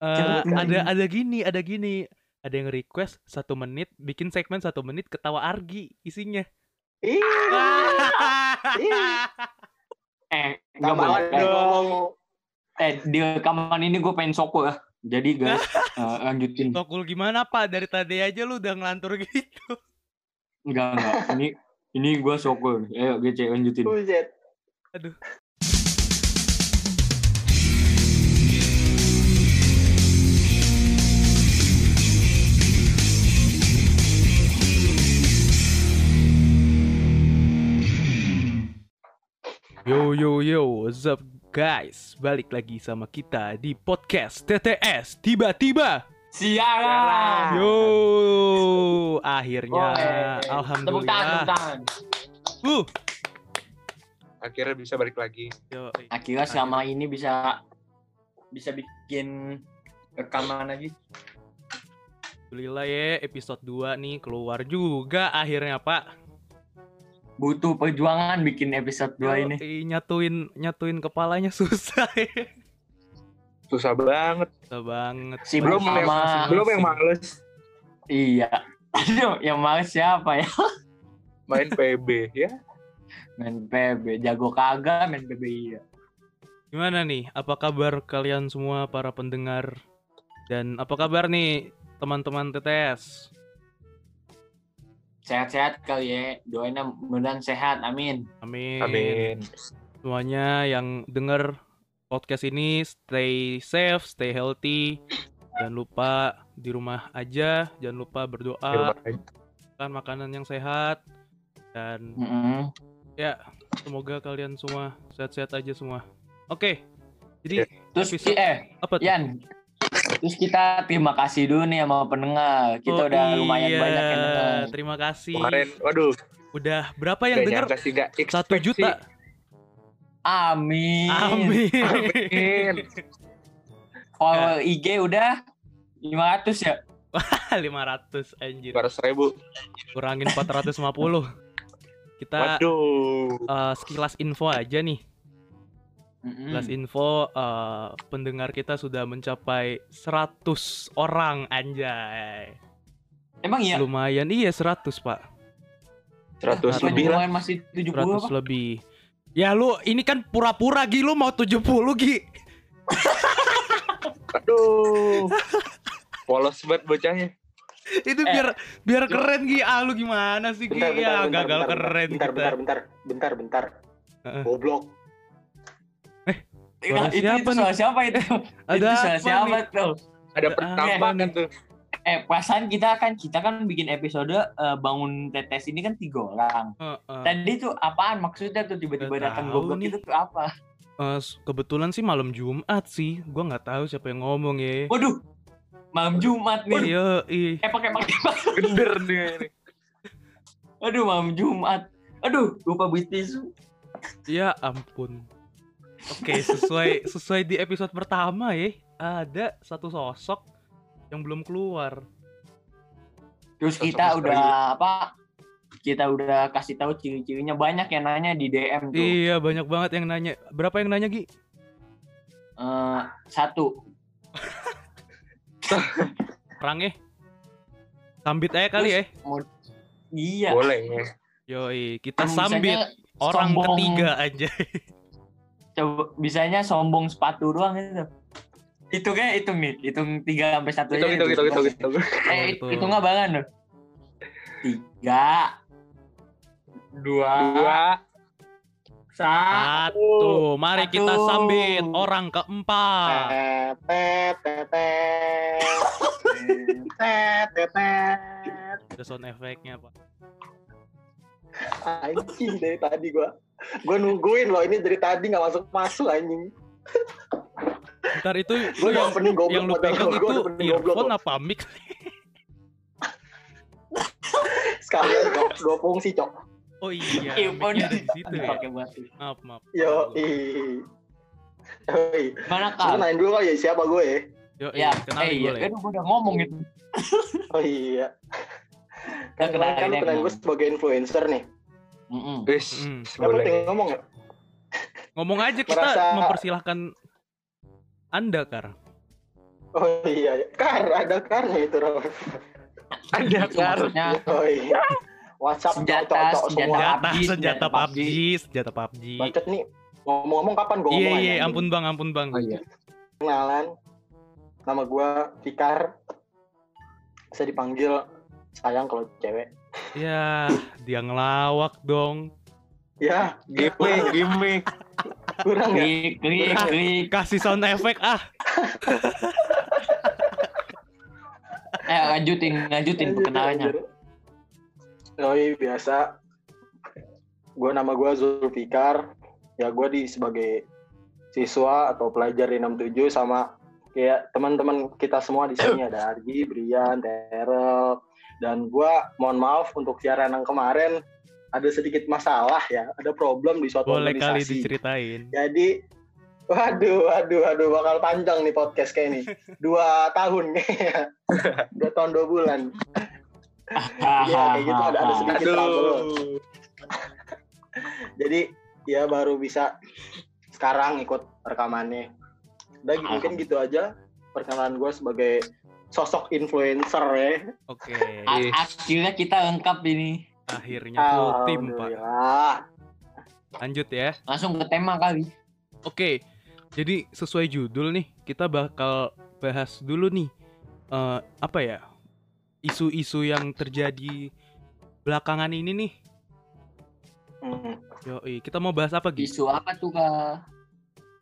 Eh, kali. ada ada gini, ada gini. Ada yang request satu menit, bikin segmen satu menit ketawa argi isinya. Ih, Eh, nggak boleh. Eh, dong. Eh, di rekaman ini gue pengen soko ya. Jadi guys, eh, lanjutin. Tokul gimana pak? Dari tadi aja lu udah ngelantur gitu. Enggak, enggak. Ini ini gue soko. Ayo, GC lanjutin. Buset. Aduh. Yo yo yo, what's up guys? Balik lagi sama kita di podcast TTS tiba-tiba. Siaran. Yo, akhirnya, Boleh. Tepuk tangan, tepuk alhamdulillah. tangan. Uh, akhirnya bisa balik lagi yo, Akhirnya selama ini bisa bisa bikin rekaman lagi. Alhamdulillah ya episode 2 nih keluar juga akhirnya Pak. Butuh perjuangan bikin episode 2 ini. Nyatuin nyatuin kepalanya susah ya. susah banget Susah banget. Si belum Sama- yang belum yang males Iya. Aduh, yang males siapa ya? main PB ya Main PB, jago kagak main PB iya. Gimana nih? Apa kabar kalian semua para pendengar? Dan apa kabar nih teman-teman TTS? Sehat-sehat kali ya. Doainnya mudah sehat. Amin. Amin. amin Semuanya yang denger podcast ini stay safe, stay healthy. Jangan lupa di rumah aja, jangan lupa berdoa, makan makanan yang sehat dan Mm-mm. Ya, semoga kalian semua sehat-sehat aja semua. Oke. Jadi Terus Episode- eh apa tuh? Yan. Terus kita terima kasih dulu nih sama pendengar. Kita Oh udah lumayan iya, banyak yang denger. Terima kasih. kemarin waduh Udah berapa yang gak Satu juta. Amin. Amin. Amin. Follow IG udah 500 ya. 500 anjir. 200 ribu Kurangin 450. Kita waduh eh, sekilas info aja nih. Mm-mm. Sekilas info eh, pendengar kita sudah mencapai 100 orang anjay. Emang iya? Lumayan iya 100, Pak. 100 Seratus lebih lah Lumayan masih 70 100 apa? lebih. Ya lu ini kan pura-pura Gi lu mau 70 Gi. aduh polos banget bocahnya Itu Eh, biar biar keren Gi. Ah lu gimana sih Gi? Bentar, bentar, ya bentar, gagal bentar, keren bentar, kita. bentar, bentar, bentar, bentar. Heeh. Goblok. Suara itu, siapa itu suara siapa itu? Ada itu suara apa siapa nih? tuh? ada Ada pertambahan tuh Eh, perasaan kita kan kita kan bikin episode eh, bangun tetes ini kan tiga orang. Heeh. Tadi tuh apaan maksudnya tuh tiba-tiba datang goblok nih. itu tuh apa? Eh, s- kebetulan sih malam Jumat sih. Gua nggak tahu siapa yang ngomong ya. Waduh, malam Jumat nih. Iya, ih. Eh pakai pakai. gender nih ini. Aduh, malam Jumat. Aduh, lupa beli tisu. Ya ampun. Oke, sesuai sesuai di episode pertama ya. Ada satu sosok yang belum keluar. Terus Sosok kita misteri. udah apa? Kita udah kasih tahu ciri-cirinya banyak yang nanya di DM tuh. Iya, banyak banget yang nanya. Berapa yang nanya, Gi? Eh, satu. Perang eh. Sambit aja kali ya. Iya. boleh Yoi, kita Bisanya sambit orang sombong. ketiga aja. Coba bisanya sombong sepatu doang itu. Itu kayak hitung nih, hitung 3 sampai 1 itu itu itu itu itu Eh, Betul. hitung banget loh. Tiga, dua, dua satu. Satu, mari kita Satu. sambit orang keempat. Ada sound efeknya, Pak. Anjing dari tadi gua. Gua nungguin loh ini dari tadi nggak masuk masuk anjing. Ntar itu lu yang, opening goblok yang lu pegang itu earphone loh. apa mic? Sekalian dua, dua fungsi cok. Oh iya, Earphone di situ ya. Pakai. Maaf, maaf. Yo, i. Mana Lu kal? nanya dulu kali ya siapa gue ya? Yo, Ya, kenalin eh iya, boleh. kan gua udah ngomong itu. Oh iya. Kan kan lu kenalin kenalin gue sebagai influencer nih. Wis Mm. Gak boleh penting ngomong ya? Ngomong aja kita Merasa- mempersilahkan Anda, Kar. Oh iya, kar ada karnya itu Raul. Ada Itu maksudnya Oh iya. WhatsApp Senjata, cocok-cocok senjata. semua. Senjata, PUBG, senjata senjata PUBG, PUBG. senjata PUBG. Bacot nih. Ngomong-ngomong kapan gue Iya ngomong iya, aja, ampun bang, ampun bang. Oh iya. Kenalan. Nama gue Fikar. Bisa dipanggil sayang kalau cewek. Ya, dia ngelawak dong. Ya, Gimik, gimik. kurang ya? klik klik klik Kasih sound effect ah. eh lanjutin lanjutin perkenalannya Yoi, biasa. Gue nama gue Zulfikar. Ya gue di sebagai siswa atau pelajar di 67 sama kayak teman-teman kita semua di sini ada Argi, Brian, Terel, dan gue mohon maaf untuk siaran yang kemarin ada sedikit masalah ya, ada problem di suatu Boleh kali organisasi. diceritain. Jadi, waduh, waduh, waduh, bakal panjang nih podcast kayak ini. Dua tahun kayaknya. Dua tahun dua bulan. Iya, kayak gitu ada, ada sedikit. Aduh. Jadi, ya baru bisa sekarang ikut rekamannya. Udah gitu, mungkin gitu aja perkenalan gue sebagai sosok influencer ya. Oke. A- akhirnya kita lengkap ini Akhirnya full tim, Pak. Lanjut ya. langsung ke tema kali Oke. Jadi sesuai judul nih, kita bakal bahas dulu nih eh, apa ya? Isu-isu yang terjadi belakangan ini nih. Hmm. Yoi, kita mau bahas apa gitu? isu apa tuh kak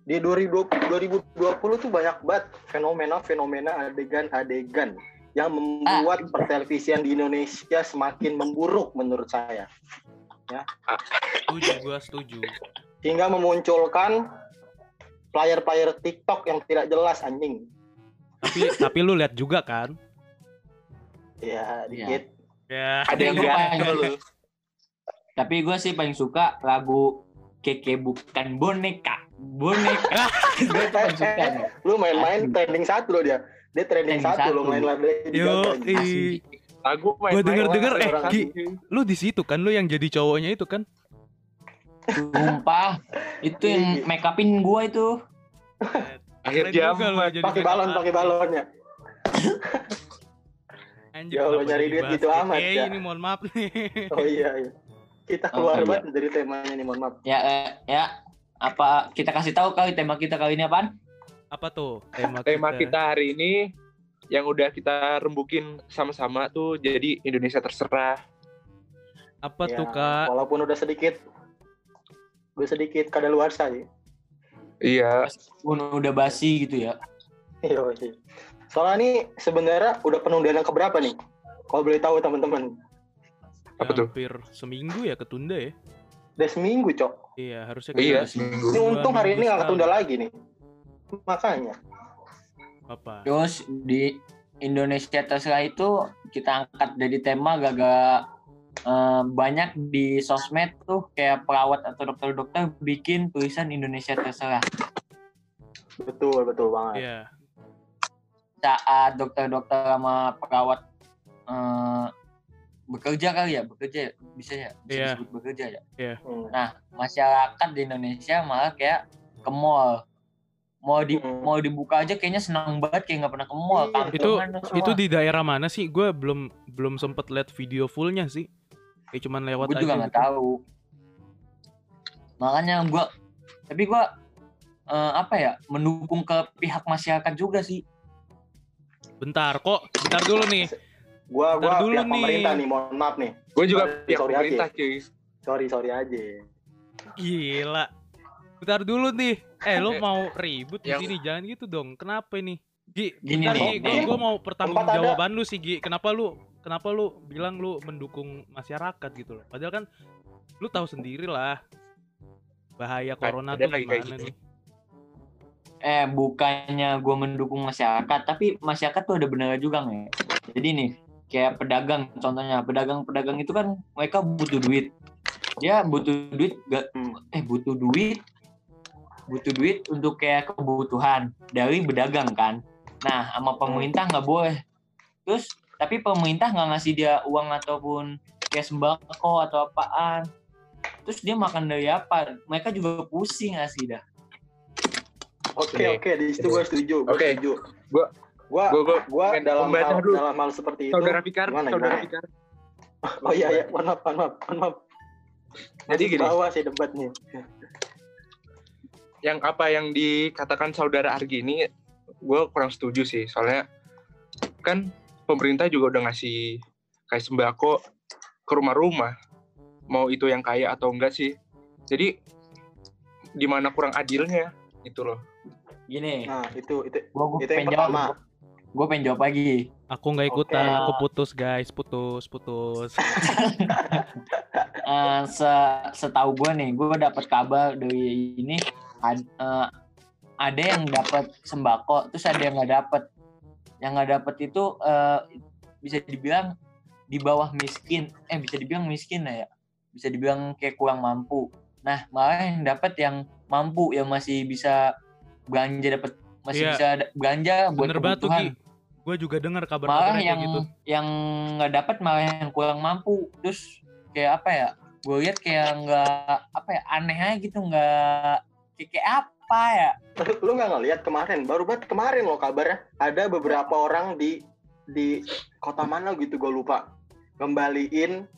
Di 2020, 2020 tuh banyak banget fenomena-fenomena adegan-adegan yang membuat pertelevisian di Indonesia semakin memburuk menurut saya. Setuju, gua setuju. Hingga memunculkan player-player TikTok yang tidak jelas anjing. Tapi tapi lu lihat juga kan? Ya, dikit. Ya. Ada yang paling- lu. tapi gue sih paling suka lagu keke bukan boneka boneka gue nih. Lu main-main trending satu loh dia. Dia trending, Trending satu, lo satu. main Lady Yo. Lagu main Gua denger-denger eh orang Gi, lu di situ kan lu yang jadi cowoknya itu kan? sumpah itu yang make upin gue itu Akhir jadi Pakai balon, pakai balonnya. Anjir, Ya Allah, nyari duit gitu amat, ya. ini mohon maaf nih. Oh iya, iya. Kita keluar Oh, iya. banget dari temanya nih, mohon maaf. ya eh, ya apa kita kasih tahu kali tema kita kali ini apaan Apa tuh tema, Tema kita hari ini yang udah kita rembukin sama-sama tuh jadi Indonesia terserah. Apa Ya, tuh kak? Walaupun udah sedikit, udah sedikit kadaluarsa sih. Iya. Pun udah basi gitu ya Iya, iya. Soalnya nih sebenarnya udah penundaan yang keberapa nih? Kalau boleh tahu teman-teman. Apa tuh? Hampir seminggu ya ketunda ya? Udah seminggu, Cok. Iya harusnya Iya, kita- seminggu. Ini untung hari ini nggak ketunda lagi nih. Makanya. Apa? terus di Indonesia terserah itu kita angkat dari tema gagal eh, banyak di sosmed tuh kayak perawat atau dokter-dokter bikin tulisan Indonesia terserah Betul, betul banget. Iya. saat dokter-dokter sama perawat eh, bekerja kali ya bekerja ya? bisa ya bisa Iya. disebut bekerja ya Hmm. masyarakat di Indonesia malah kayak ke mall mau di Hmm. mau dibuka aja kayaknya senang banget kayak nggak pernah ke mall Iya, Itu semua. itu di daerah mana sih? Gue belum belum sempet lihat video fullnya sih. Kayak cuman lewat gue aja. juga nggak gitu. tahu makanya gue tapi gue eh, apa ya mendukung ke pihak masyarakat juga sih Bentar kok, bentar dulu nih. Gua gua dulu pihak nih. pemerintah nih, mohon maaf nih. Gue juga Sorry, pihak sorry pemerintah, aja. cuy. Sorry, sorry aja. Gila. Bentar dulu nih. Eh, lo mau ribut di sini? Jangan gitu dong. Kenapa ini? Gi, Gini bentar nih, gue nih. gua mau pertanggung Tempat ada. jawaban lu sih, Gi. Kenapa lu kenapa lu bilang lu mendukung masyarakat gitu loh. Padahal kan lu tahu sendiri lah bahaya corona tuh gimana gitu. nih. eh bukannya gue mendukung masyarakat tapi masyarakat tuh ada benar juga nih jadi nih kayak pedagang contohnya pedagang-pedagang itu kan mereka butuh duit dia butuh duit gak Hmm. eh butuh duit butuh duit untuk kayak kebutuhan dari pedagang kan nah sama pemerintah nggak boleh terus tapi pemerintah nggak ngasih dia uang ataupun kayak sembako atau apaan terus dia makan dari apa mereka juga pusing nggak sih dah Oke, Oke. oke, di situ gua setuju. Gua Oke. setuju. Gua Gua- gua gua dalam hal, dulu. dalam hal seperti itu. Saudara Fikar, gimana, saudara gimana? Fikar. Oh iya iya, mohon maaf, mohon maaf, maaf. Jadi Masih gini. bawah sih debatnya. yang apa yang dikatakan saudara Argi ini gue kurang setuju sih soalnya kan pemerintah juga udah ngasih kayak sembako ke rumah-rumah mau itu yang kaya atau enggak sih jadi di mana kurang adilnya itu loh Gini, Nah, itu itu gua, gua itu yang pertama. Gue pengen jawab lagi. Aku nggak ikutan, Oke. aku putus guys, putus, putus. Eh, se setahu gue nih, gue dapat kabar dari ini ad- eh, ada yang dapat sembako, terus ada yang nggak dapat. Yang nggak dapat itu eh, bisa dibilang di bawah miskin, eh bisa dibilang miskin ya, bisa dibilang kayak kurang mampu. Nah malah yang dapat yang mampu, yang masih bisa belanja dapat masih Iya. bisa belanja buat Bener kebutuhan. Ki. Gue juga dengar malah kabar-kabar kayak yang gitu. yang nggak dapat malah yang kurang mampu. Terus kayak apa ya gue lihat kayak nggak apa ya aneh aja gitu nggak kayak, kayak apa ya. Lu nggak ngeliat kemarin? Baru banget kemarin loh kabarnya. Ada beberapa orang di di kota mana gitu gue lupa. Ngembaliin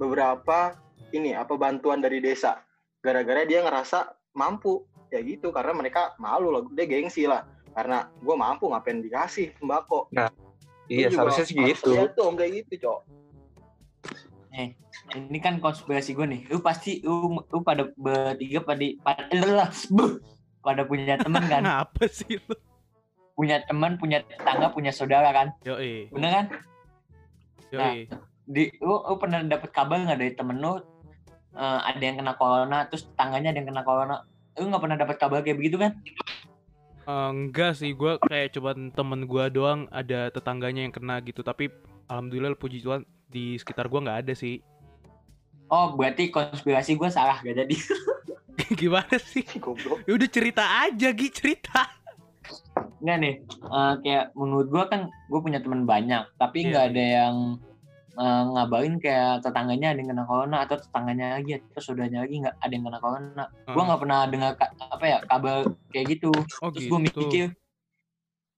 beberapa ini apa bantuan dari desa. Gara-gara dia ngerasa mampu. Ya gitu karena mereka malu lah. Dia gengsi lah karena gue mampu ngapain dikasih sembako. Iya Lu juga seharusnya sih gitu. dong kayak gitu cok. Ini kan konspirasi gue nih. Lu pasti lu, lu pada bertiga pada pada, buh, pada punya temen kan? Kenapa sih lu? punya teman punya tetangga punya saudara kan? Yoi, bener kan? Yoi. di lu, lu pernah dapet kabar nggak dari temen lu eh, ada yang kena corona terus tetangganya ada yang kena corona? Lu nggak pernah dapet kabar kayak begitu kan Eh, enggak sih, gue kayak coba temen gue doang ada tetangganya yang kena gitu. Tapi alhamdulillah puji Tuhan di sekitar gue nggak ada sih. Oh, berarti konspirasi gue salah gak jadi. Gimana sih? goblok Ya udah cerita aja, Gi cerita. Nggak nih, eh, kayak menurut gue kan gue punya teman banyak, tapi Iya, nggak ada yang eh, ngabarin kayak tetangganya ada yang kena corona atau tetangganya lagi atau saudaranya lagi nggak ada yang kena corona. Gue Heeh. nggak pernah dengar apa ya kabar kayak gitu. Oh Terus gitu. gue mikir,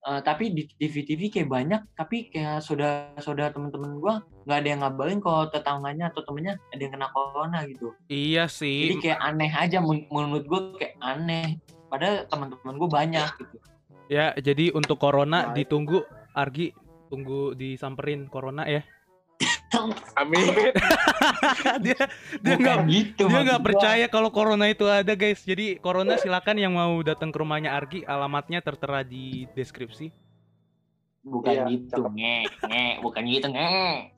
eh, tapi di TV-TV kayak banyak, tapi kayak saudara-saudara temen-temen gue nggak ada yang ngabarin kalau tetangganya atau temennya ada yang kena corona gitu. Iya Jadi sih. kayak aneh aja men- menurut gue kayak aneh. Padahal teman-teman gue banyak gitu. Ya, jadi untuk corona Nah, ditunggu Argi tunggu disamperin corona ya. Amin dia dia nggak gitu. dia nggak percaya kalau corona itu ada guys. Jadi corona silakan yang mau datang ke rumahnya Argi, alamatnya tertera di deskripsi. Bukan Iya, gitu, nge, nge, bukan gitu, nge.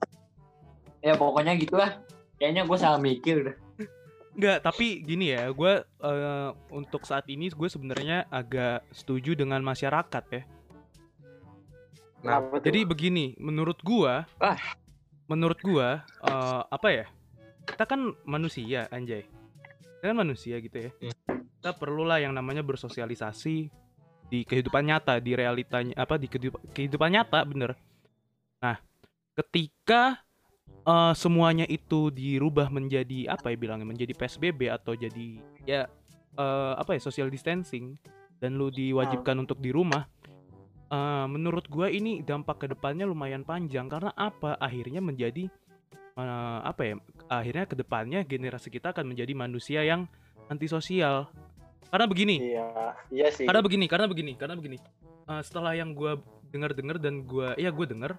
Ya pokoknya gitulah. Kayaknya gue salah mikir udah. Enggak, tapi gini ya, gue eh, untuk saat ini gue sebenarnya agak setuju dengan masyarakat ya. Nah, Kenapa tuh? Jadi begini, menurut gua, Ah. Menurut gua eh, apa ya? Kita kan manusia, anjay. Kita kan manusia gitu ya. Hmm. Kita perlulah yang namanya bersosialisasi di kehidupan nyata, di realitanya apa di kehidupan, kehidupan nyata, bener. Nah, ketika eh, semuanya itu dirubah menjadi apa ya bilangnya, menjadi PSBB atau jadi ya eh, apa ya social distancing dan lu diwajibkan untuk di rumah Eh, menurut gua ini dampak ke depannya lumayan panjang karena apa? Akhirnya menjadi eh, apa ya? Akhirnya ke depannya generasi kita akan menjadi manusia yang antisosial. Karena begini. Iya iya sih. Karena begini karena begini karena begini. Eh, setelah yang gua dengar-dengar dan gua ya gue dengar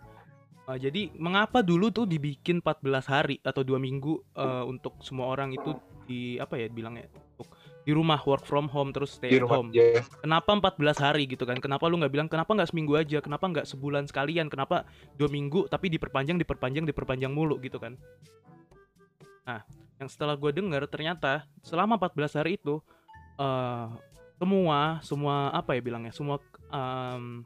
eh, jadi mengapa dulu tuh dibikin 14 hari atau dua minggu eh, untuk semua orang itu di apa ya bilangnya di rumah work from home terus stay di at rumah home. aja. Kenapa 14 hari gitu kan? Kenapa lu nggak bilang kenapa nggak seminggu aja? Kenapa nggak sebulan sekalian? Kenapa dua minggu tapi diperpanjang diperpanjang diperpanjang mulu gitu kan? Nah yang setelah gue dengar ternyata selama 14 hari itu eh semua semua apa ya bilangnya semua em,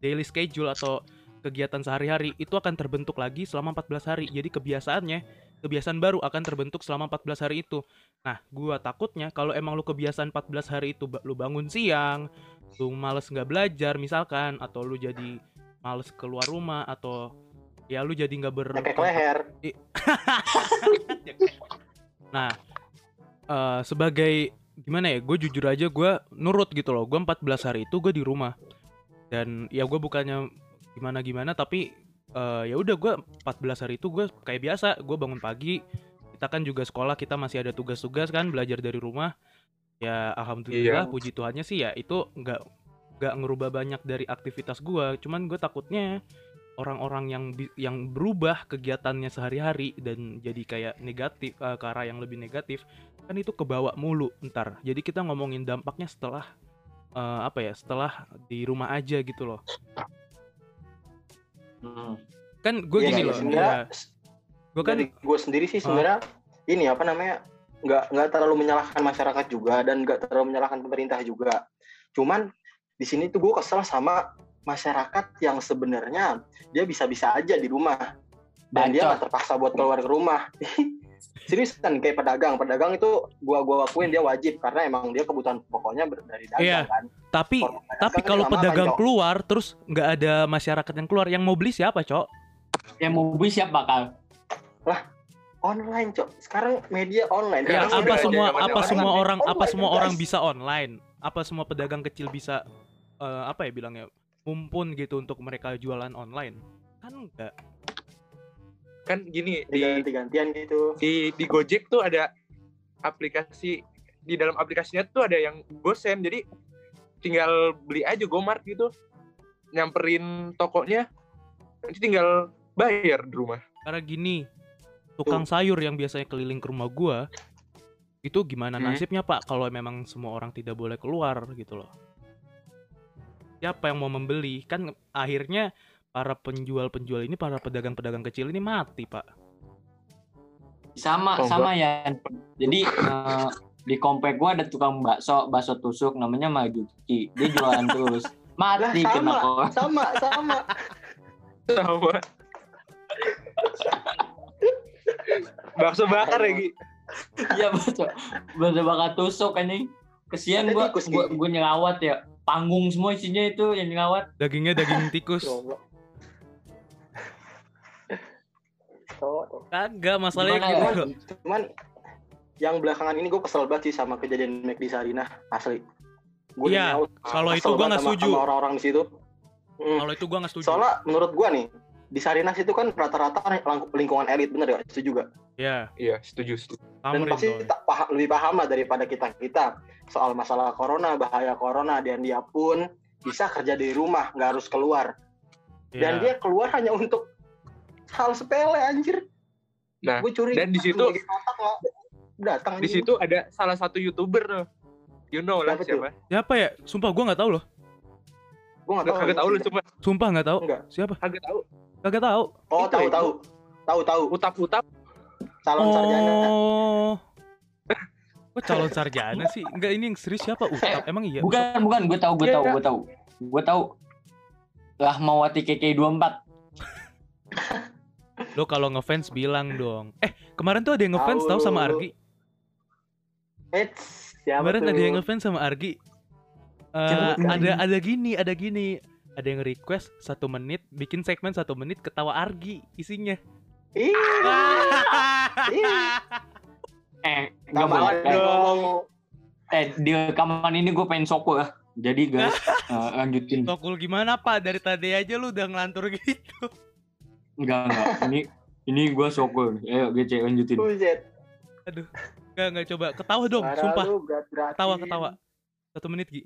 daily schedule atau kegiatan sehari-hari itu akan terbentuk lagi selama 14 hari. Jadi kebiasaannya kebiasaan baru akan terbentuk selama 14 hari itu Nah, gua takutnya kalau emang lu kebiasaan 14 hari itu lu bangun siang, lu males nggak belajar misalkan, atau lu jadi males keluar rumah, atau ya lu jadi nggak ber. Ngekek leher Nah, eh, sebagai gimana ya? Gue jujur aja gue nurut gitu loh. Gue 14 hari itu gue di rumah. dan ya gue bukannya gimana gimana tapi eh, ya udah gue 14 hari itu gue kayak biasa gue bangun pagi kita kan juga sekolah kita masih ada tugas-tugas kan belajar dari rumah. Ya alhamdulillah Iya. puji Tuhannya sih ya itu nggak nggak ngerubah banyak dari aktivitas gue cuman gue takutnya orang-orang yang yang berubah kegiatannya sehari-hari dan jadi kayak negatif eh, ke arah yang lebih negatif kan itu kebawa mulu ntar. Jadi kita ngomongin dampaknya setelah eh, apa ya setelah di rumah aja gitu loh Hmm. kan gue Iya, gini iya, loh ya, gue kan gue sendiri sih sebenarnya ini apa namanya nggak nggak terlalu menyalahkan masyarakat juga dan nggak terlalu menyalahkan pemerintah juga. Cuman di sini tuh gue kesel sama masyarakat yang sebenarnya dia bisa-bisa aja di rumah. Dan dia Bacot. nggak terpaksa buat keluar ke rumah. Seriusan kayak pedagang. Pedagang itu gua gua akuin dia wajib karena emang dia kebutuhan pokoknya dari dagang Iya. kan tapi tapi kalau pedagang Cok. keluar terus nggak ada masyarakat yang keluar yang mau beli siapa cok Yang mau beli siapa kal? online cok sekarang media online ya Sekarang apa semua ada apa semua online. orang apa Online, semua guys. orang bisa online apa semua pedagang kecil bisa eh, apa ya bilangnya mumpun gitu untuk mereka jualan online kan enggak kan gini di ganti-gantian gitu di di Gojek tuh ada aplikasi di dalam aplikasinya tuh ada yang gosen jadi tinggal beli aja Gomart gitu. Nyamperin tokonya nanti tinggal bayar di rumah. Karena gini tukang sayur yang biasanya keliling ke rumah gua itu gimana Hmm. nasibnya pak kalau memang semua orang tidak boleh keluar gitu loh. Siapa yang mau membeli? Kan akhirnya para penjual-penjual ini para pedagang-pedagang kecil ini mati pak. Sama Oh, sama ya. Jadi eh, di komplek gua ada tukang bakso, bakso tusuk namanya Majuki. Dia jualan terus. Mati Lah, kena sama. kok. sama sama sama bakso bakar ya Gi Iya bakso. Bakso bakal tusuk anjing. Kesian gua, tikus, gua, gua nyelawat ya. Panggung semua isinya itu yang nyelawat. dagingnya daging tikus kagak masalahnya gitu ya? loh. cuman yang belakangan ini gue kesel banget sih sama kejadian McD Sarinah asli. Gue Iya, kalau itu gua nggak setuju. sama orang-orang di situ. Hmm. kalau itu gua nggak setuju. Soalnya menurut gue nih di Sarinah itu kan rata-rata lingkungan elit bener ya setuju juga. Ya iya setuju setuju. Dan tamrin pasti paham, lebih paham lah daripada kita kita. Soal masalah corona bahaya corona dan dia pun bisa kerja di rumah nggak harus keluar. Dan Ya. dia keluar hanya untuk hal sepele anjir. Nah, gue curiga dan di situ- datang di situ ada salah satu youtuber tuh. You know lah Siapa siapa? siapa ya? Sumpah gua nggak tahu loh. Gue nggak tahu. Kagak tahu lu cuma sumpah. Nggak tahu. Enggak. Siapa? Kagak tahu. Kagak tahu. Oh Itu tahu itu. tahu. Tahu tahu. Utap utap calon sarjana. Oh. Kok calon sarjana sih? Enggak ini yang serius siapa? Utap emang iya? Bukan, bukan. Gue tahu, gue Iya. tahu, gue tahu. Gue tahu. Rahmawati KK24. lo kalau ngefans bilang dong. Eh kemarin tuh ada yang ngefans tahu. Tahu. sama Argi Eits, siapa kemarin tuh? ada yang ngefans sama Argi Eh, Siapa? ada ada gini ada gini ada yang request satu menit bikin segmen satu menit ketawa Argi isinya Ih, ih, Eh, nggak mau boleh. ngomong. Eh, di rekaman ini gue pengen soko ya. Jadi guys, eh, lanjutin. Tokul gimana pak dari tadi aja lu udah ngelantur gitu Enggak, enggak. Ini ini gue soko. Ayo, GC lanjutin. Buset. Enggak enggak coba. Ketawa dong Parah sumpah. lu, ketawa ketawa. Satu menit Gi.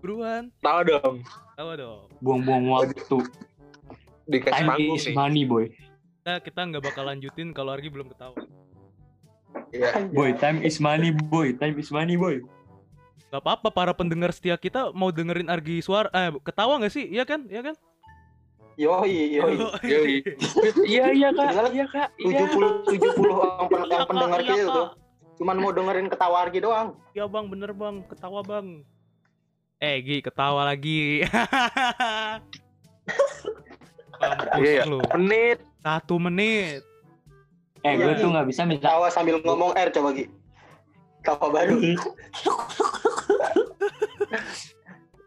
Buruan. Tahu dong. Ketawa dong. Buang-buang waktu. dikasih panggung is nih money, boy. kita kita nggak bakal lanjutin kalau Argi belum ketawa. Iya. Boy, time is money, boy. Time is money, boy. Gak apa-apa para pendengar setia kita mau dengerin Argi suara eh ketawa nggak sih? Iya kan? Iya kan Yoi, yoi. Yoi. iya iya kak iya kak iya 70 70 orang pen- Iya, yang Kak, pendengar iya, kita Kak. tuh. Cuman mau dengerin ketawa Argi doang. Iya bang, bener bang, ketawa bang. Eh Gi, ketawa lagi. Mampus Iya, iya. lu. menit Satu menit. Eh, gue Iya. tuh nggak bisa minta. Ketawa sambil ngomong R coba Gi. Ketawa baru.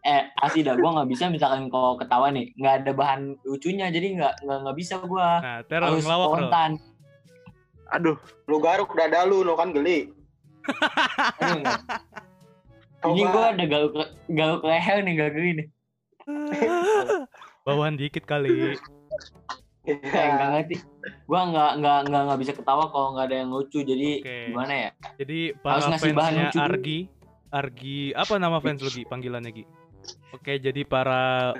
Eh, asli dah. Gue nggak bisa misalkan kalau ketawa nih, nggak ada bahan lucunya, jadi nggak nggak nggak bisa gue. Nah, terus Harus ngelawak spontan. aduh Lu garuk dada lu, no kan geli. Aduh. Ini gue ada galuk galuk leher nih, gak gini nih. Bawaan dikit kali. Eh, nggak ngerti. Gua nggak nggak nggak nggak bisa ketawa kalau nggak ada yang lucu. Jadi Oke. gimana ya? Jadi Harus para ngasih bahan fansnya lucu. Argi, Argi, apa nama fans lu Gi? Panggilannya Gi? Oke, jadi para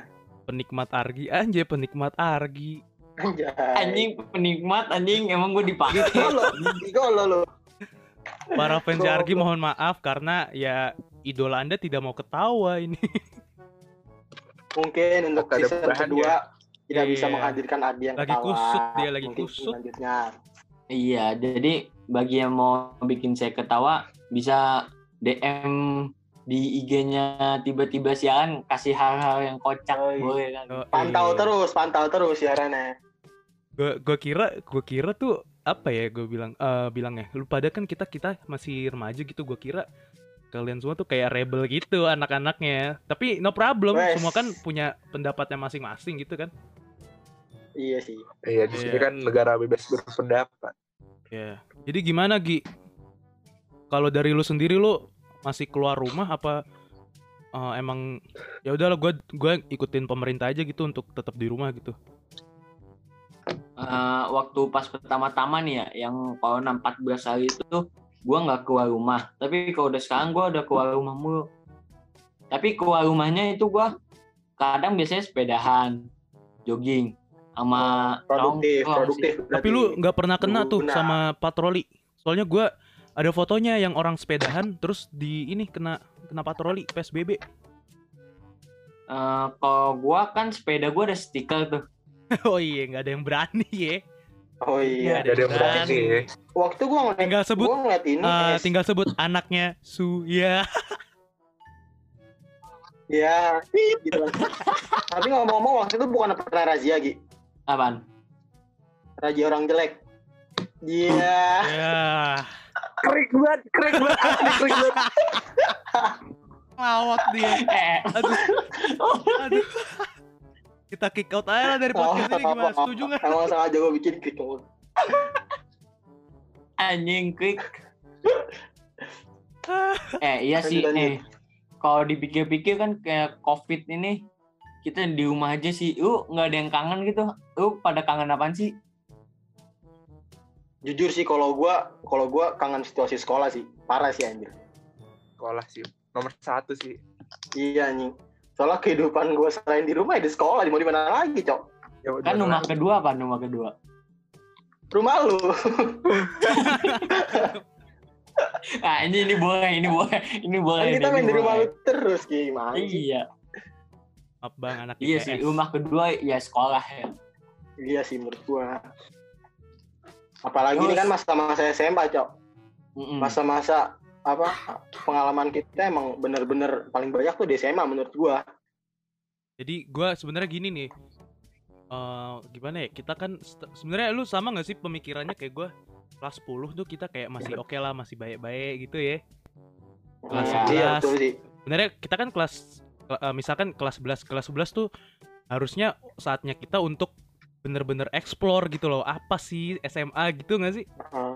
penikmat Argi, anjay penikmat Argi. Anjay. Anjing penikmat anjing emang gue dipakai. Golo, golo lo. Para fans. Argi mohon maaf karena ya idola Anda tidak mau ketawa ini. Mungkin untuk Ada season bahan kedua tidak bisa Iya. menghadirkan Adi yang Lagi ketawa. kusut dia, lagi Mungkin kusut. Selanjutnya. Iya, jadi bagi yang mau bikin saya ketawa bisa DM di IG-nya tiba-tiba siaran kasih hal-hal yang kocak Oh, iya. boleh kan. Oh, Pantau iya. terus, pantau terus ya Rene. Gua gua kira gua kira tuh apa ya gue bilang eh bilangnya lu pada kan kita kita masih remaja gitu gua kira kalian semua tuh kayak rebel gitu anak-anaknya tapi no problem Wes. semua kan punya pendapatnya masing-masing gitu kan Iya sih. Iya, di sini Iya. kan negara bebas berpendapat. ya jadi gimana Gi kalau dari lu sendiri lu masih keluar rumah apa eh, emang ya udahlah gua gua ikutin pemerintah aja gitu untuk tetap di rumah gitu Eh, waktu pas pertama-tama nih ya, yang corona 14 hari itu tuh gua nggak keluar rumah. Tapi kalau udah sekarang gua udah keluar rumah mulu. Tapi keluar rumahnya itu gua kadang biasanya sepedahan, jogging, sama Produktif, produktif. Tapi lu nggak pernah kena tuh sama patroli. Soalnya gua ada fotonya yang orang sepedahan terus di ini kena kena patroli PSBB. Eh, kalau gua kan sepeda gua ada stiker tuh. oh iya, nggak ada yang berani ya. Oh iya. Nggak Ada yang berani. ya. Waktu gua ngeliat, Tinggal sebut gua ngeliat ini, eh, es. tinggal sebut anaknya Su ya. ya, gitu. Tapi ngomong-ngomong waktu itu bukan pernah razia Gi. Apaan? Razia orang jelek. Iya. ya. Krik banget, krik banget, asli krik banget. Lawak dia. Eh, Aduh. Aduh. Kita kick out aja lah dari podcast ini gimana? Setuju nggak? Emang sengaja gua bikin kick out. anjing klik. eh iya sih eh kalau dipikir-pikir kan kayak covid ini kita di rumah aja sih lu nggak ada yang kangen gitu lu pada kangen apaan sih Jujur sih kalau gua kalau gua kangen situasi sekolah sih. Parah sih anjir. Sekolah sih, nomor satu sih. Iya anjing. Soalnya kehidupan gua selain di rumah ya di sekolah, di mau di mana lagi, Cok? Ya, kan rumah lah. kedua apa rumah kedua Rumah lu. ah ini ini boleh ini boleh ini boleh kan kita main di rumah lu terus gimana iya Maaf bang anak iya sih rumah kedua ya sekolah ya Iya sih menurut gua. Apalagi ini kan masa-masa SMA, Cok. Masa-masa apa pengalaman kita emang bener-bener paling banyak tuh di SMA menurut gua. Jadi gua sebenarnya gini nih. eh gimana ya? Kita kan sebenarnya lu sama nggak sih pemikirannya kayak gua kelas 10 tuh kita kayak masih oke lah, masih baik-baik gitu ya. Kelas Nah, 11. iya betul sih. Sebenarnya kita kan kelas eh, misalkan kelas 11 kelas 11 tuh harusnya saatnya kita untuk bener-bener explore gitu loh. Apa sih SMA gitu nggak sih? Heeh.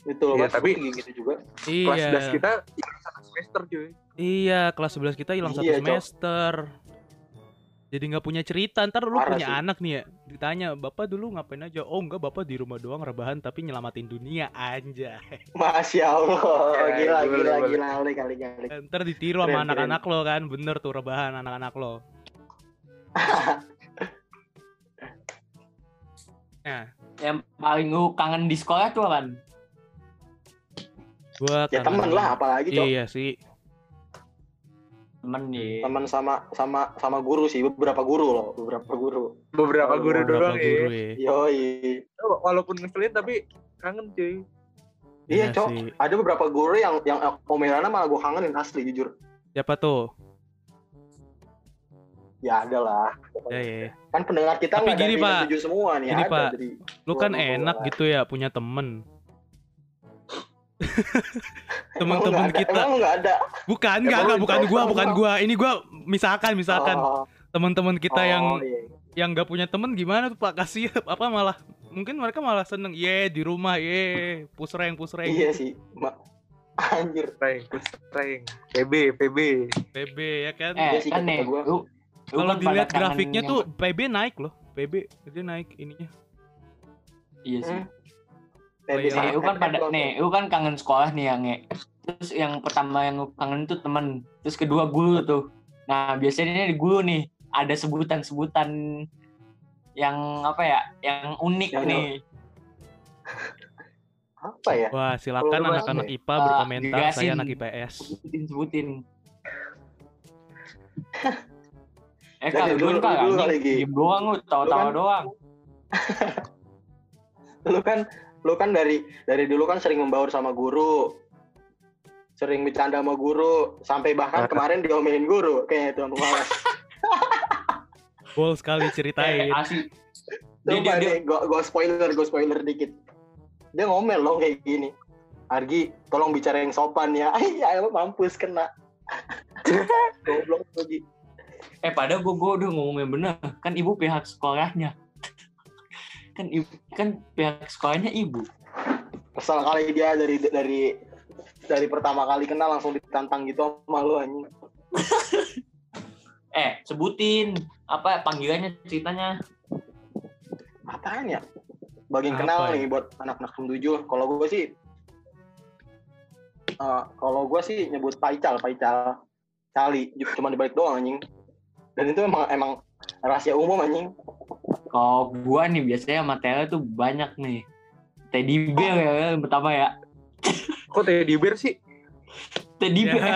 Betul, Iya, Mas. tapi- gitu juga. Kelas Iya. 11 kita hilang satu semester cuy. Iya, kelas 11 kita hilang satu Iya, Cok. semester. Jadi nggak punya cerita. Ntar lu Parah punya sih. anak nih ya. Ditanya, "Bapak dulu ngapain aja?" "Oh, enggak, Bapak di rumah doang rebahan tapi nyelamatin dunia." Anjay. Masya Allah, Ya, gila, boleh, gila, boleh. gila, kali, kali, kali. Ntar ditiru sama anak-anak lo kan. Bener tuh rebahan anak-anak lo. Nah, yang paling lu kangen di sekolah tuh apaan gua Ya kangen- temen lah, apalagi cok. Iya sih. temen nih Temen sama sama sama guru sih, beberapa guru loh, beberapa guru. Beberapa Oh, guru Beberapa doang guru ya. ya. Yoi. Walaupun ngeselin tapi kangen cuy. Iya, Iya cok. sih. Ada beberapa guru yang yang omelannya malah gue kangenin asli jujur. Siapa tuh? Ya ada lah. Ya, ya. Kan pendengar kita Tapi nggak gini, dari Pak. tujuh semua nih. Gini, ada Pak. dari Lu kan enak gua- gitu ya punya temen. Nggak ada- kita. Emang nggak ada. Bukan, enggak, lu bukan gua, bukan gua? Ini gua misalkan, misalkan Oh, teman-teman kita oh, yang iya. yang nggak punya temen gimana tuh Pak? Kasih apa malah mungkin mereka malah seneng, ye di rumah, ye pusreng pusreng. Iya sih. Ma- Anjir. Reng, terus reng. PB, PB. PB ya kan? eh Iya sih, kan nih gua. Lu Kalau kan dilihat pada grafiknya yang- tuh PB naik loh. PB dia naik ininya. Iya sih. Hmm. Oh, iya. Nih, lu kan pada Doang. nih, lu kan kangen sekolah nih yang Terus yang pertama yang kangen tuh temen, terus kedua guru tuh. Nah, biasanya di guru nih ada sebutan-sebutan yang apa ya, yang unik Yang- nih. apa ya Wah, silakan anak-anak IPA berkomentar. Saya gagasin. anak IPS. Sebutin sebutin. eh dulu- kan dulu anjing, lagi. diem doang lu, tawa-tawa kan- doang. lu kan lu kan dari dari dulu kan sering membaur sama guru sering bercanda sama guru sampai bahkan Nah. kemarin diomelin guru kayaknya tuan rumah Bol sekali Eh, ceritain. asli. Dia, dia, dia, gue gue spoiler, gue spoiler dikit. Dia ngomel loh kayak gini. Argi, tolong bicara yang sopan ya. Iya, mampus kena. Goblok lagi. Eh padahal gue gue udah ngomongnya bener, kan ibu pihak sekolahnya. kan ibu, kan pihak sekolahnya ibu. Kesel kali dia dari dari dari pertama kali kenal langsung ditantang gitu sama lu anjing. Eh, sebutin apa panggilannya ceritanya. Apaan ya? Bagian Apa kenal ya? nih buat anak-anak 67. Kalau gue sih eh, kalau gue sih nyebut Paical, Paical. Cali, cuma dibalik doang anjing. Dan itu emang emang rahasia umum anjing. Kalau gua nih biasanya materi tuh banyak nih. Teddy bear ya yang pertama ya. Kok teddy bear sih? Teddy Ya. bear.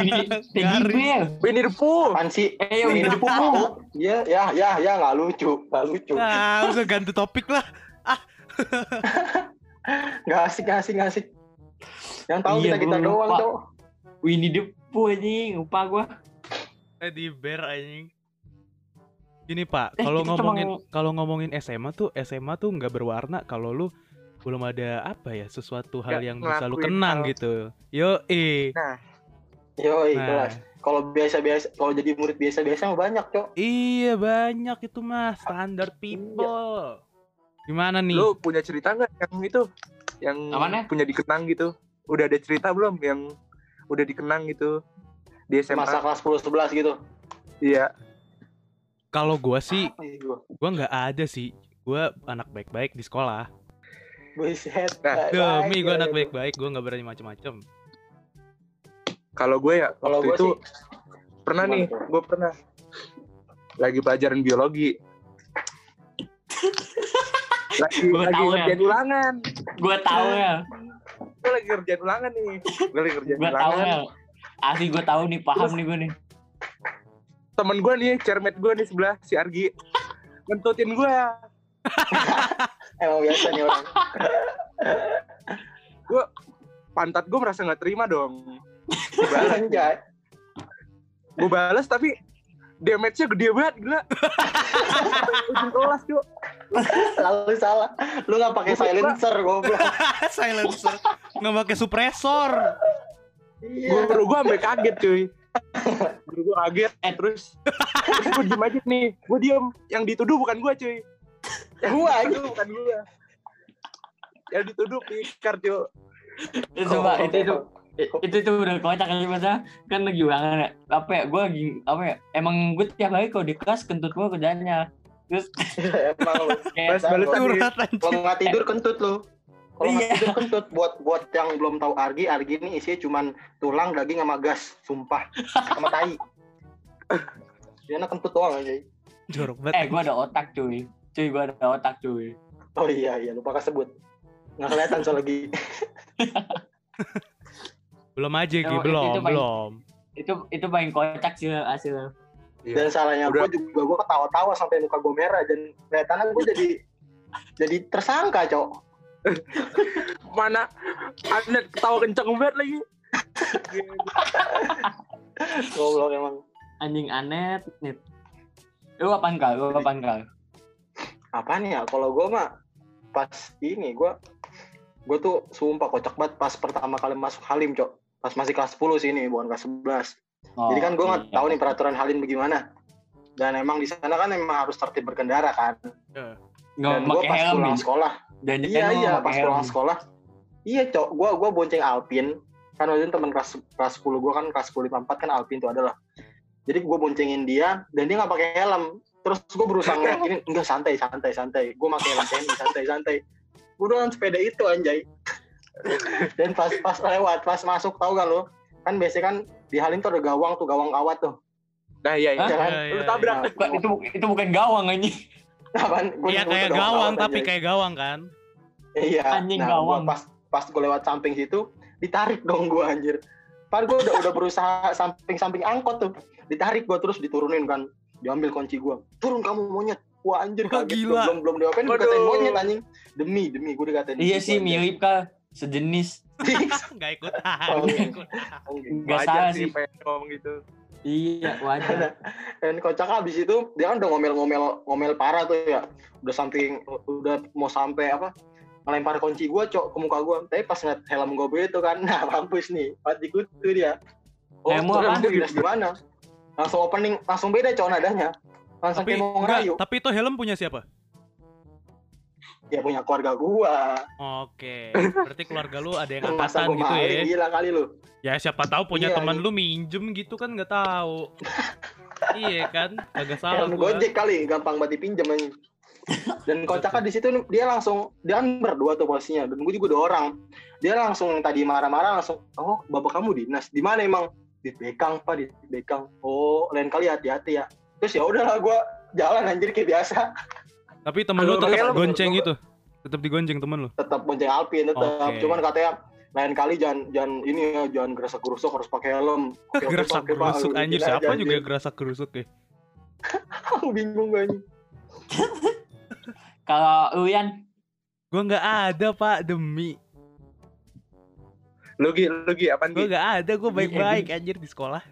Ini teddy bear. Winnie the Pooh. Apaan sih? Eh, yang Winnie the Pooh. Iya, ya, ya, ya, nggak lucu, nggak lucu. Ah, udah ganti topik lah. Nggak asik, nggak asik, nggak asik. Yang tahu Iya, kita kita doang, cowok. Winnie the Pooh anjing, lupa gua. Teddy bear anjing. Gini Pak, Eh, kalau ngomongin ngomong- kalau ngomongin SMA tuh SMA tuh nggak berwarna kalau lu belum ada apa ya sesuatu hal yang bisa lu kenang gitu. Yo eh. Yoi, Nah, kelas. Kalau biasa-biasa, kalau jadi murid biasa-biasa mah banyak, cok. iya banyak itu mah standard people. Gimana nih? Lu punya cerita nggak yang itu? Yang Apanya? punya dikenang gitu? Udah ada cerita belum yang udah dikenang gitu di SMA? Masa kelas 10 11 gitu. Iya. Kalau gua sih, ya gua? nggak ada sih. Gua anak baik-baik di sekolah. Buset. Nah, Demi baik, gua anak baik. baik-baik, gua nggak berani macem-macem. Kalau gue ya Kalau waktu gua itu sih pernah gimana nih, gue pernah lagi pelajaran biologi. lagi Gua lagi tahu ya. ulangan. Gua tahu ya. Gue lagi ngerjain ulangan nih. Gue lagi ngerjain Gua tahu ulangan. ya. Asli gua tahu nih, paham nih gua nih. Temen gue nih, cermet gue nih sebelah si Argi. Ngentutin gue. Emang biasa nih orang. Pantat gue merasa nggak terima dong. Gue balas, gue balas tapi damage-nya gede banget gila. Ujung kelas cuy. Lalu salah. Lu nggak pakai silencer, goblok. Silencer. Nggak pakai suppressor. Iya. Guru gue sampai kaget cuy. Guru gue kaget. Eh. Terus, terus gue diem aja nih. Gue diem. Yang dituduh bukan gue cuy. Gua aja. Itu bukan gue. Yang dituduh pikar cuy. Itu coba itu itu itu itu udah kocak aja masa kan lagi ulangan ya apa ya gue lagi apa ya emang gue tiap hari kalau di kelas kentut gue kerjanya terus Emang lu. Balas nih. Curhat anjing. Kalau nggak tidur kentut lu. Kalau Iya. tidur kentut buat buat yang belum tahu argi, argi ini isinya cuman tulang, daging sama gas, sumpah. Sama tai. Dia anak kentut doang aja. Jorok eh banget. gue ada otak cuy cuy gue ada otak cuy Oh iya iya lupa kesebut. Nggak kelihatan soal lagi. Belum aja Gi, itu- belum, itu paling- belum. itu itu paling kocak sih hasilnya Dan salahnya gue juga gue ketawa-tawa sampai muka gue merah dan kelihatannya gue jadi jadi tersangka, Cok. Mana Anet ketawa kenceng banget lagi. Goblok emang. anjing aneh nih lu apaan kal lu apaan kal Apaan ya? Kalau gue mah pas ini gue gue tuh sumpah kocak banget pas pertama kali masuk Halim, Cok. Pas masih kelas 10 sih ini, bukan kelas 11. Oh, Jadi kan gue nggak iya. tahu nih peraturan Halim bagaimana. Dan emang di sana kan emang harus tertib berkendara kan. nggak Dan gue pakai pas helm pulang nih sekolah, dan iya iya pas pulang sekolah, iya cok, gue gua bonceng Alpin. Kan waktu itu teman kelas kelas 10 gue kan kelas 10 54 kan Alpin tuh adalah. jadi gue boncengin dia dan dia nggak pakai helm terus gue berusaha ngeyakinin enggak santai santai santai gue pakai helm santai santai gue dengan sepeda itu anjay dan pas pas lewat pas masuk tau gak lo kan biasanya kan di Halim tuh ada gawang tuh gawang kawat tuh Nah iya iya. Jangan Iya, Lu iya, tabrak. iya. Bukan, itu itu bukan gawang anjing. Apaan? Gua Iya kayak gawang tapi anjay. kayak gawang kan. Iya. Anjing nah, gawang. Gua pas pas gue lewat samping situ, ditarik dong gue anjir. Padahal gue udah udah berusaha samping-samping angkot tuh, ditarik gue terus diturunin kan, diambil kunci gue. Turun kamu monyet. Wah anjir Wah, kaget gila. belum belum diapain Waduh. dikatain monyet anjing. Demi demi gue dikatain. Iya sih mirip kah sejenis. Nggak ikut. Oh. Gak salah sih sih. pengen ngomong gitu. Iya wajar. Dan kocak abis itu dia kan udah ngomel-ngomel ngomel parah tuh ya. Udah samping udah mau sampai apa? Ngelempar kunci gua cok ke muka gua. Tapi pas ngeliat helm gue begitu kan, nah mampus nih. Pas dikutu dia. Oh, Helm dinas di mana? Langsung opening, langsung beda cok nadanya. Langsung Tapi kayak mau enggak, ngerayu. tapi itu helm punya siapa? Ya punya keluarga gua. Oke, berarti keluarga lu ada yang angkatan gitu ya. Gila kali lu. Ya siapa tahu punya Iya, teman iya. lu minjem gitu kan nggak tahu. iya kan, agak salah Helm gua. Gojek kali, gampang banget dipinjam anjing. Dan kocaknya di situ dia langsung dia kan berdua tuh posisinya dan gue juga dua orang. Dia langsung yang tadi marah-marah langsung, "Oh, bapak kamu dinas. Di mana emang?" Di Bekang, Pak, di Bekang. Oh, lain kali hati-hati ya. Terus ya udahlah gua jalan anjir kayak biasa. Tapi temen lu tetap gonceng gitu. Tetap digonceng temen lu. Tetap bonceng Alpin tetap. Cuman katanya lain kali jangan jangan ini ya jangan gerasak gerusuk harus pakai helm. Gerusuk Lu anjir siapa juga anjir. gerasak gerusuk ya. Aku bingung gue. Kalau Uyan Gua nggak ada pak demi. Lu Gi, lu Gi, apaan Gua Gi? nggak ada, gua baik-baik anjir di sekolah.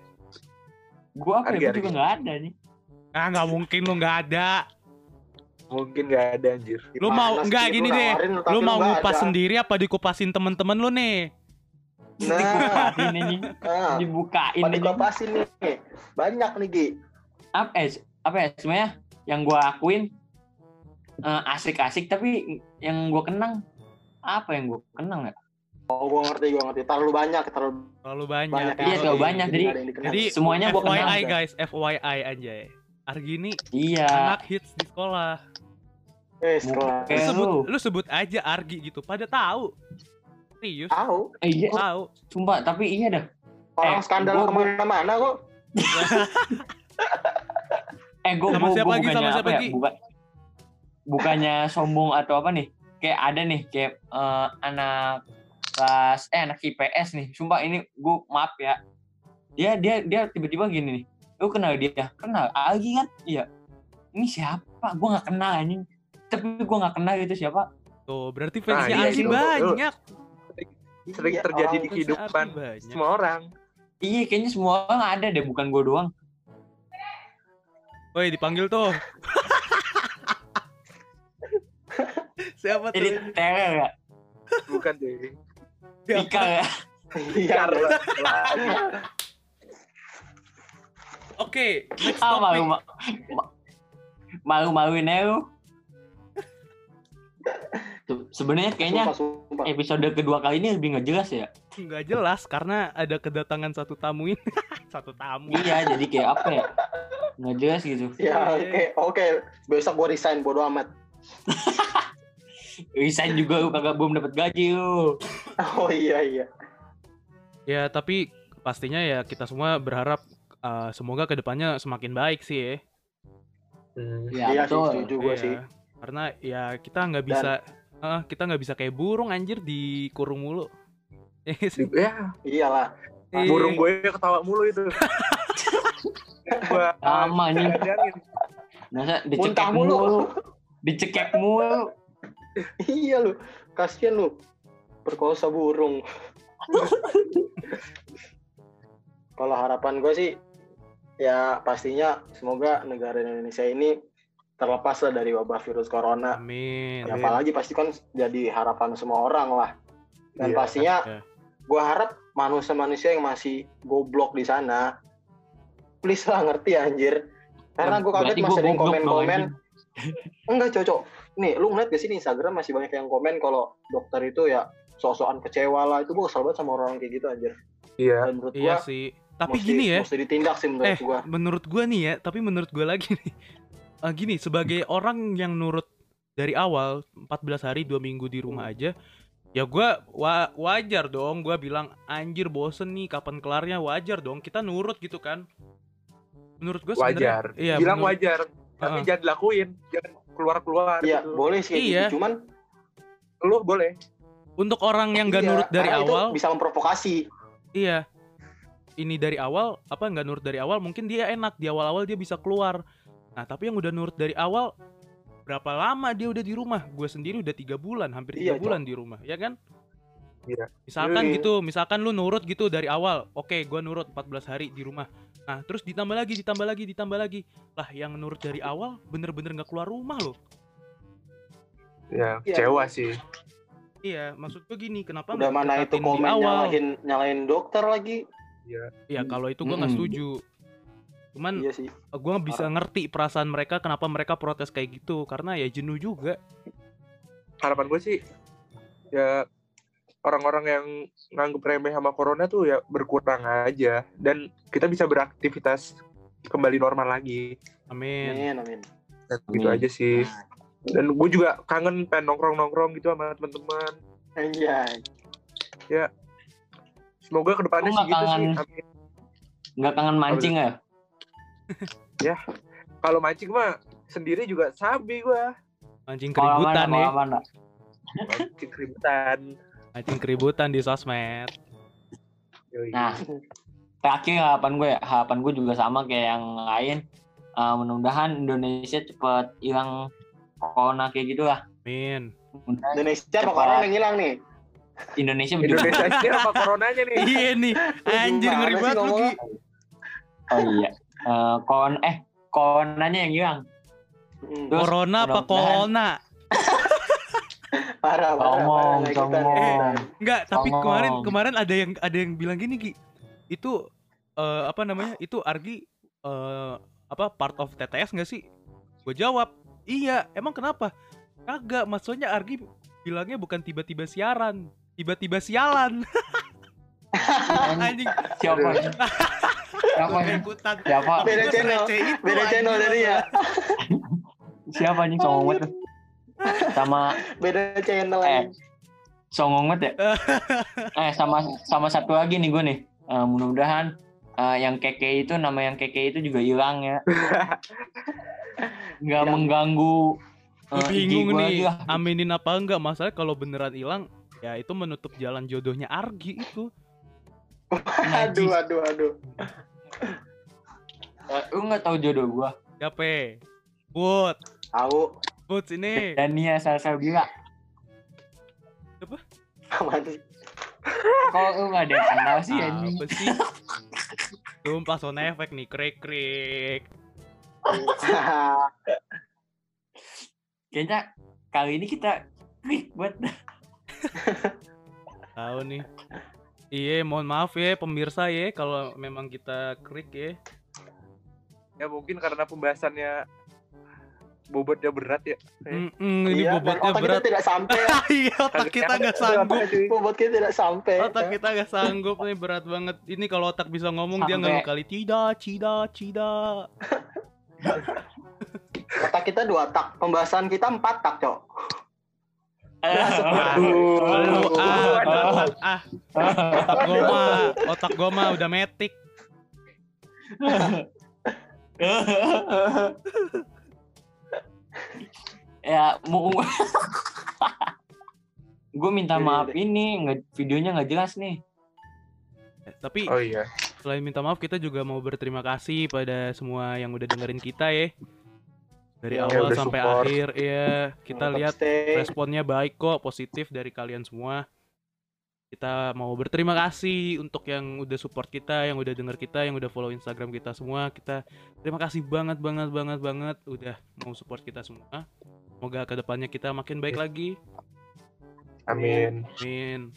gua apa ya? Argi. juga nggak ada nih. Ah nggak mungkin lu nggak ada. Mungkin gak ada anjir. Lu mau Gimana nggak sih? gini deh. Lu mau ngupas ada. sendiri apa dikupasin temen-temen lu nih? Nah, Dibukain ini, nah. dibukain ini. dikopasin nih? Banyak nih, Gi. Apa eh, apa ya sebenarnya yang gua akuin eh, asik-asik tapi yang gua kenang apa yang gua kenang ya? Oh, gua ngerti, gua ngerti. Terlalu banyak, terlalu Terlalu banyak. banyak. Iya, terlalu asik, banyak. Jadi-. Jadi Semuanya gua kenal. FYI guys, FYI anjay. Argini Iya. anak hits di sekolah. eh, sekolah. Lu sebut, lu. lu sebut aja Argi gitu. Pada tahu. Serius, Tahu, Eh, iya, tahu. sumpah tapi iya dah. orang Eh, skandal gua- ke mana-mana kok. Eh gua, Sama gua, siapa gua lagi, bukannya sama siapa apa ya? lagi? Bukan bukannya sombong atau apa nih? Kayak ada nih kayak eh, anak kelas eh anak IPS nih. Sumpah ini gua maaf ya. Dia dia dia tiba-tiba gini nih. Lu kenal dia? Kenal. Algi kan? Iya. Ini siapa? Gua nggak kenal anjing. Tapi gua nggak kenal itu siapa. Tuh, berarti fansnya iya Argi gitu. banyak. Sering Iya, terjadi di Fansnya kehidupan semua orang. Iya, kayaknya semua orang ada deh, bukan gua doang. Woi, dipanggil tuh. Siapa Jadi tuh? teror ya. Bukan deh. Pika ya. Iya. Oke, next Ah, malu, topic. ma- malu maluin aja lu. Se- Sebenarnya kayaknya Sumpah, sumpah. episode kedua kali ini lebih nggak jelas ya. Nggak jelas karena ada kedatangan satu tamu ini. satu tamu. Iya, jadi kayak apa ya? Nggak jelas gitu. Ya, oke, oke. Besok gua resign bodo amat. Resign juga lu kagak belum dapat gaji lu. Oh iya iya. Ya, tapi pastinya ya kita semua berharap uh, semoga ke depannya semakin baik sih ya. Hmm. Ya, iya sih, betul. setuju gua Iya. sih. Karena ya kita nggak bisa eh, kita nggak bisa kayak burung anjir dikurung mulu. Ya nggak sih? Ya, Iyalah. Iya. burung gue ketawa mulu itu. Sama nih. Masa Muntah dicekek mulu. mulu. Dicekek mulu. iya lu. Kasian lu. Perkosa burung. Kalau harapan gue sih ya pastinya semoga negara Indonesia ini terlepas lah dari wabah virus corona. Amin. Ya, apalagi pasti kan jadi harapan semua orang lah. Dan Iya, pastinya Ya. gue harap manusia-manusia yang masih goblok di sana, please lah ngerti anjir. Karena gue kaget Berarti masih gua ada dong, komen-komen. anjing. Enggak cocok. Nih, lu ngeliat gak sih di Instagram masih banyak yang komen kalau dokter itu ya sok-sokan kecewa lah. Itu gue kesel banget sama orang kayak gitu anjir. Iya. Dan menurut Iya sih. Tapi Mesti- gini ya. mesti ditindak sih menurut eh gua. menurut gua nih ya tapi menurut gua lagi nih. Eh, gini sebagai orang yang nurut dari awal 14 hari dua minggu di rumah aja ya gua wa- wajar dong gua bilang anjir bosen nih kapan kelarnya? Wajar dong kita nurut gitu kan. Menurut gua sebenarnya wajar. Iya bilang menurut- wajar tapi Heeh. jangan dilakuin jangan keluar keluar Iya boleh sih kayak Iya. gitu cuman lu boleh. Untuk orang yang gak iya, nurut dari awal bisa memprovokasi. Iya. Ini dari awal apa nggak nurut dari awal mungkin dia enak di awal-awal dia bisa keluar. Nah tapi yang udah nurut dari awal berapa lama dia udah di rumah? Gue sendiri udah tiga bulan, hampir tiga Iya, bulan di rumah, ya kan? Iya. Misalkan Iya. gitu, misalkan lu nurut gitu dari awal, oke gue nurut 14 hari di rumah. Nah terus ditambah lagi, ditambah lagi, ditambah lagi. Lah yang nurut dari awal bener-bener nggak keluar rumah loh. ya Iya. kecewa sih Iya, maksud gue gini, kenapa udah nggak mana itu komen awal? nyalahin nyalahin dokter lagi Iya, kalau itu gue nggak Mm-mm. setuju. Cuman iya sih. gue nggak bisa ngerti perasaan mereka kenapa mereka protes kayak gitu karena ya jenuh juga. Harapan gue sih ya orang-orang yang nganggep remeh sama corona tuh ya berkurang aja. Dan kita bisa beraktivitas kembali normal lagi. Amin. Amin amin. Dan gitu Amin. aja sih. Dan gue juga kangen pengen nongkrong nongkrong gitu sama teman-teman. Anjay semoga ke depannya sih gitu sih kangen? Amin. Nggak kangen mancing ya? kalau mancing mah sendiri juga sabi gue mancing Kalau mana? keributan ya mana? mancing keributan mancing keributan di sosmed Yoi. Nah, terakhir harapan gue ya, harapan gue juga sama kayak yang lain. Eh, mudah-mudahan Indonesia cepet hilang corona kayak gitu lah. amin Indonesia apa Cepat. corona yang hilang nih Indonesia begitu. Indonesia apa coronanya nih iya nih anjir ngeri banget lu. Oh iya. Eh, kon eh coronanya yang hilang. Hmm, Terus, corona apa corona parah parah Ngomong, parah ikutan. enggak tapi Ngomong. kemarin kemarin ada yang ada yang bilang gini Ki itu eh, apa namanya itu Argi eh, apa part of TTS nggak sih gue jawab iya emang kenapa kagak maksudnya Argi bilangnya bukan tiba-tiba siaran tiba-tiba sialan anjing Siapa? Siapa ikutan Siapa? Beda channel, beda channel anjing. dari ya Siapa nih songong banget tuh? Sama beda channel Eh. anjing. songong banget ya? eh sama sama satu lagi nih gue nih. Eh, mudah-mudahan eh, yang keke itu nama yang keke itu juga hilang ya. Nggak mengganggu IG bingung nih, aminin apa enggak? Masalah kalau beneran hilang, ya itu menutup jalan jodohnya Argi itu. aduh aduh aduh Eh, lu nggak tahu jodoh gua? Siapa? Put, tahu Put sini. Dania Salsabila. aman sih Kok lu nggak ada yang kenal sih? Apa sih? Sumpah sound efek nih, krik krik. Kayaknya kali ini kita klik buat Tahu nih. Iya, mohon maaf ya pemirsa ya kalau memang kita krik ya. ya mungkin karena pembahasannya bobotnya berat ya Mm-mm, ini iya bobotnya otak berat. kita tidak sampai Iya, otak kita nggak sanggup. bobot kita tidak sampai Otak kita nggak sanggup nih berat banget. Ini kalau otak bisa ngomong dia Sampai- nggak kali tidak, tidak, tidak. otak kita dua tak pembahasan kita empat tak cok Aduh. ah, ah, otak gua mah, otak gua mah udah metik. ya mau gue minta maaf ini nggak videonya nggak jelas nih Eh, Tapi oh iya selain minta maaf kita juga mau berterima kasih pada semua yang udah dengerin kita ya. Dari Ya, awal sampai support. akhir ya. Kita Tetap lihat stay. responnya baik kok, positif dari kalian semua. Kita mau berterima kasih untuk yang udah support kita, yang udah denger kita, yang udah follow Instagram kita semua. Kita terima kasih banget banget banget banget udah mau support kita semua. Semoga ke depannya kita makin baik lagi. amin Amin.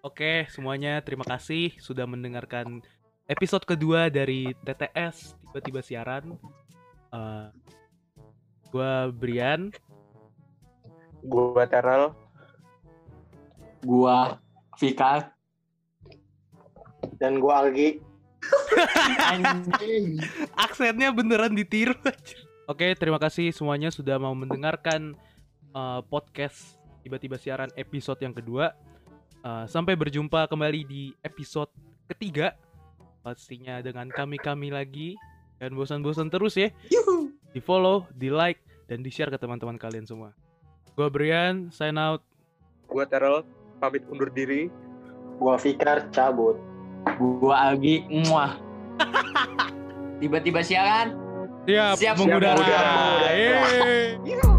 Oke, semuanya terima kasih sudah mendengarkan episode kedua dari TTS tiba-tiba siaran. Eh, gua Brian, gua Terrell gua Vika dan gua Algi Anjing. aksennya beneran ditiru aja. Oke, terima kasih semuanya sudah mau mendengarkan uh, podcast tiba-tiba siaran episode yang kedua. Uh, sampai berjumpa kembali di episode ketiga. Pastinya dengan kami-kami lagi. Dan bosan-bosan terus ya. Di follow, di like, dan di share ke teman-teman kalian semua. Gua Brian, sign out. Gua Terrell pamit undur diri. Gua Fikar cabut. Gua Algi, muah. Tiba-tiba siaran, Siap, Siap mengudara. mengudara. Yeay. Yuh.